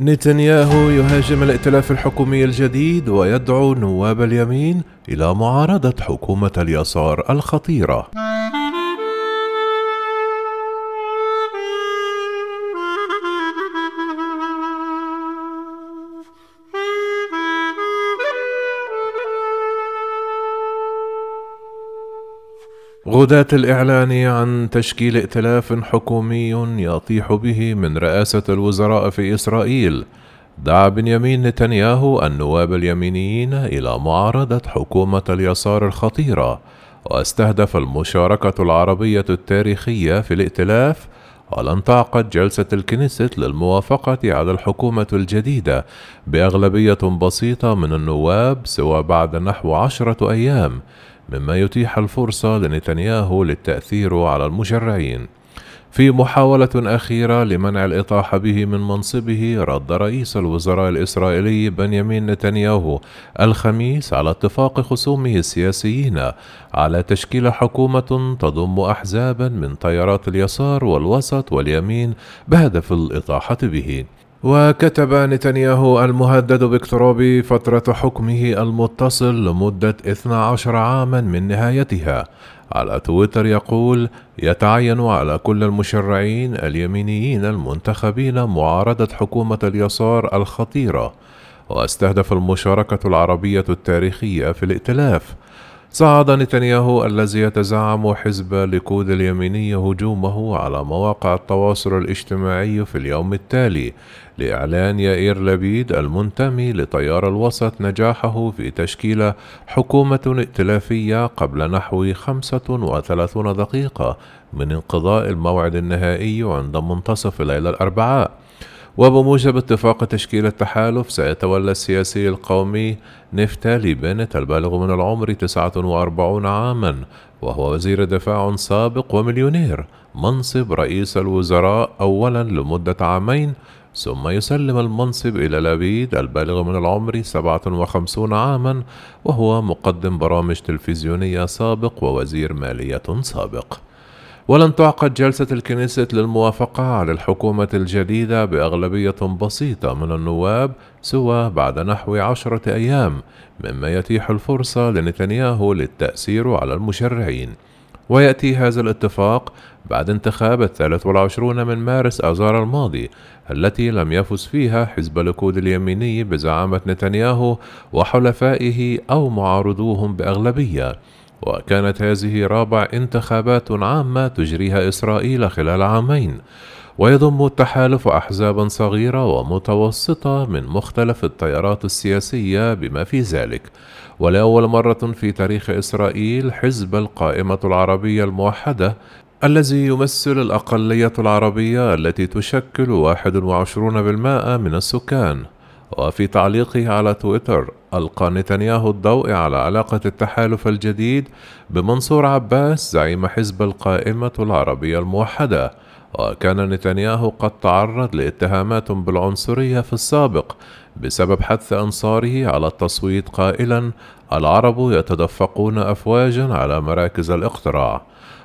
نتنياهو يهاجم الائتلاف الحكومي الجديد ويدعو نواب اليمين إلى معارضة حكومة اليسار الخطيرة. غداة الإعلان عن تشكيل ائتلاف حكومي يطيح به من رئاسة الوزراء في إسرائيل. دعا بنيامين نتنياهو النواب اليمينيين إلى معارضة حكومة اليسار الخطيرة واستهدف المشاركة العربية التاريخية في الائتلاف ولن تعقد جلسة الكنيست للموافقة على الحكومة الجديدة بأغلبية بسيطة من النواب سوى بعد نحو عشرة أيام. مما يتيح الفرصة لنتنياهو للتأثير على المشرعين. في محاولة أخيرة لمنع الإطاحة به من منصبه رد رئيس الوزراء الإسرائيلي بنيامين نتنياهو الخميس على اتفاق خصومه السياسيين على تشكيل حكومة تضم أحزابا من تيارات اليسار والوسط واليمين بهدف الإطاحة به. وكتب نتنياهو المهدد باقتراب فترة حكمه المتصل لمدة 12 عاما من نهايتها. على تويتر يقول يتعين على كل المشرعين اليمينيين المنتخبين معارضة حكومة اليسار الخطيرة. واستهدف المشاركة العربية التاريخية في الائتلاف. صعد نتنياهو الذي يتزعم حزب ليكود اليميني هجومه على مواقع التواصل الاجتماعي في اليوم التالي لإعلان يائير لبيد المنتمي لتيار الوسط نجاحه في تشكيل حكومة ائتلافية قبل نحو 35 دقيقة من انقضاء الموعد النهائي عند منتصف الليلة الأربعاء. وبموجب اتفاق تشكيل التحالف سيتولى السياسي القومي نفتالي بنت البالغ من العمر 49 عاما وهو وزير دفاع سابق ومليونير منصب رئيس الوزراء أولا لمدة عامين ثم يسلم المنصب إلى لبيد البالغ من العمر 57 عاما وهو مقدم برامج تلفزيونية سابق ووزير مالية سابق. ولن تعقد جلسة الكنيست للموافقة على الحكومة الجديدة بأغلبية بسيطة من النواب سوى بعد نحو عشرة أيام مما يتيح الفرصة لنتنياهو للتأثير على المشرعين. ويأتي هذا الاتفاق بعد انتخاب الثالث والعشرون من مارس آذار الماضي التي لم يفز فيها حزب الكود اليميني بزعامة نتنياهو وحلفائه أو معارضوهم بأغلبية. وكانت هذه رابع انتخابات عامة تجريها إسرائيل خلال عامين ويضم التحالف أحزابا صغيرة ومتوسطة من مختلف التيارات السياسية بما في ذلك. ولأول مرة في تاريخ إسرائيل حزب القائمة العربية الموحدة الذي يمثل الأقلية العربية التي تشكل 21% من السكان. وفي تعليقه على تويتر ألقى نتنياهو الضوء على علاقة التحالف الجديد بمنصور عباس زعيم حزب القائمة العربية الموحدة. وكان نتنياهو قد تعرض لاتهامات بالعنصرية في السابق بسبب حث أنصاره على التصويت قائلا العرب يتدفقون أفواجا على مراكز الاقتراع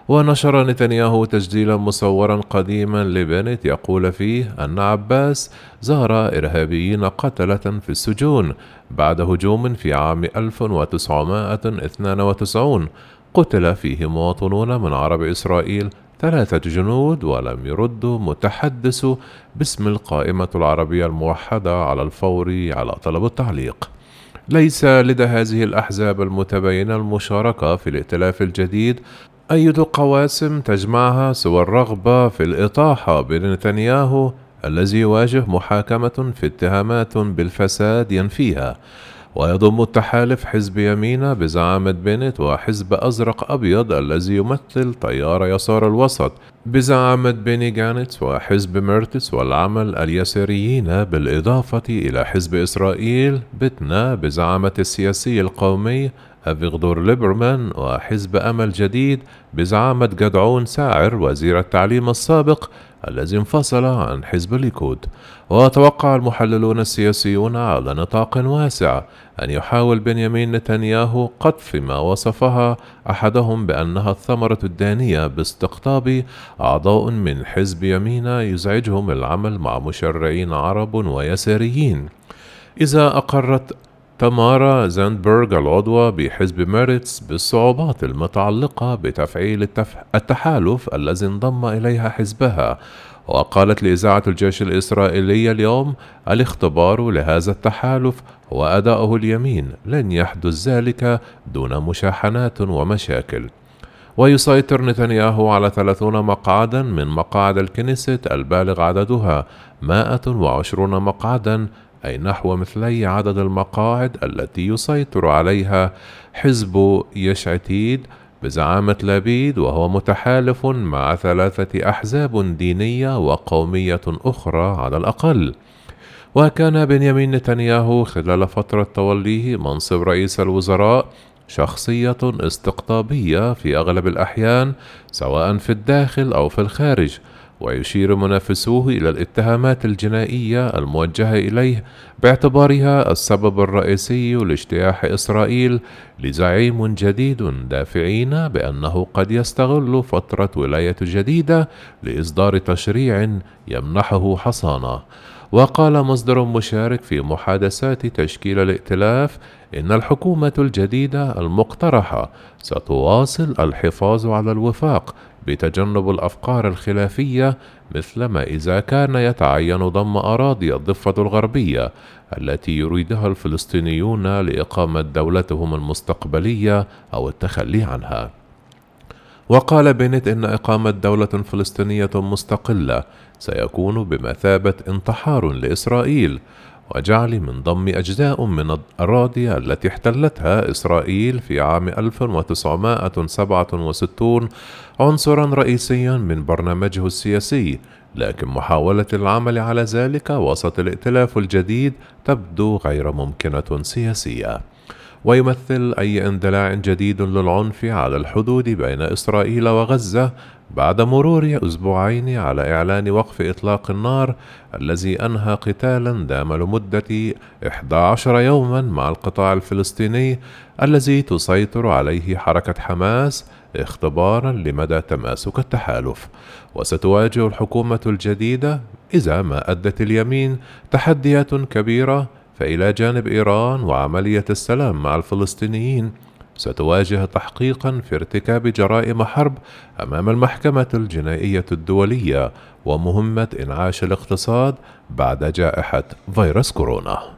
ونشر نتنياهو تسجيلا مصورا قديما لبنت يقول فيه أن عباس زار إرهابيين قتلة في السجون بعد هجوم في عام 1992 قتل فيه مواطنون من عرب إسرائيل ثلاثة جنود ولم يردوا متحدث باسم القائمة العربية الموحدة على الفور على طلب التعليق. ليس لدى هذه الأحزاب المتباينة المشاركة في الائتلاف الجديد أي قواسم تجمعها سوى الرغبة في الإطاحة بنتنياهو الذي يواجه محاكمة في اتهامات بالفساد ينفيها ويضم التحالف حزب يمينة بزعامة بينيت وحزب أزرق أبيض الذي يمثل تيار يسار الوسط بزعامة بيني جانتس وحزب ميرتس والعمل اليساريين بالإضافة إلى حزب إسرائيل بتنا بزعامة السياسي القومي أفيغدور ليبرمان وحزب أمل جديد بزعامة جدعون ساعر وزير التعليم السابق الذي انفصل عن حزب الليكود. وتوقع المحللون السياسيون على نطاق واسع أن يحاول بنيامين نتنياهو قطف ما وصفها أحدهم بأنها الثمرة الدانية باستقطاب أعضاء من حزب يمينا يزعجهم العمل مع مشرعين عرب ويساريين. إذ أقرت تمارا زاندبرغ العضوة بحزب ميرتس بالصعوبات المتعلقة بتفعيل التحالف الذي انضم إليها حزبها وقالت لإذاعة الجيش الإسرائيلي اليوم الاختبار لهذا التحالف هو أداؤه اليمين لن يحدث ذلك دون مشاحنات ومشاكل ويسيطر نتنياهو على 30 مقعدا من مقاعد الكنيست البالغ عددها 120 مقعدا أي نحو مثلي عدد المقاعد التي يسيطر عليها حزب يشعتيد بزعامة لابيد وهو متحالف مع ثلاثة أحزاب دينية وقومية أخرى على الأقل. وكان بنيامين نتنياهو خلال فترة توليه منصب رئيس الوزراء شخصية استقطابية في أغلب الأحيان سواء في الداخل أو في الخارج. ويشير منافسوه إلى الاتهامات الجنائية الموجهة إليه باعتبارها السبب الرئيسي لاجتياح إسرائيل لزعيم جديد دافعين بأنه قد يستغل فترة ولاية جديدة لإصدار تشريع يمنحه حصانة. وقال مصدر مشارك في محادثات تشكيل الائتلاف إن الحكومة الجديدة المقترحة ستواصل الحفاظ على الوفاق بتجنب الأفكار الخلافية مثلما إذا كان يتعين ضم أراضي الضفة الغربية التي يريدها الفلسطينيون لإقامة دولتهم المستقبلية أو التخلي عنها. وقال بنت إن إقامة دولة فلسطينية مستقلة سيكون بمثابة انتحار لإسرائيل وجعل من ضم أجزاء من الأراضي التي احتلتها إسرائيل في عام 1967 عنصرا رئيسيا من برنامجه السياسي لكن محاولة العمل على ذلك وسط الائتلاف الجديد تبدو غير ممكنة سياسية ويمثل أي اندلاع جديد للعنف على الحدود بين إسرائيل وغزة بعد مرور أسبوعين على إعلان وقف إطلاق النار الذي أنهى قتالا دام لمدة 11 يوما مع القطاع الفلسطيني الذي تسيطر عليه حركة حماس اختبارا لمدى تماسك التحالف. وستواجه الحكومة الجديدة إذا ما أدت اليمين تحديات كبيرة فإلى جانب إيران وعملية السلام مع الفلسطينيين ستواجه تحقيقا في ارتكاب جرائم حرب أمام المحكمة الجنائية الدولية ومهمة إنعاش الاقتصاد بعد جائحة فيروس كورونا.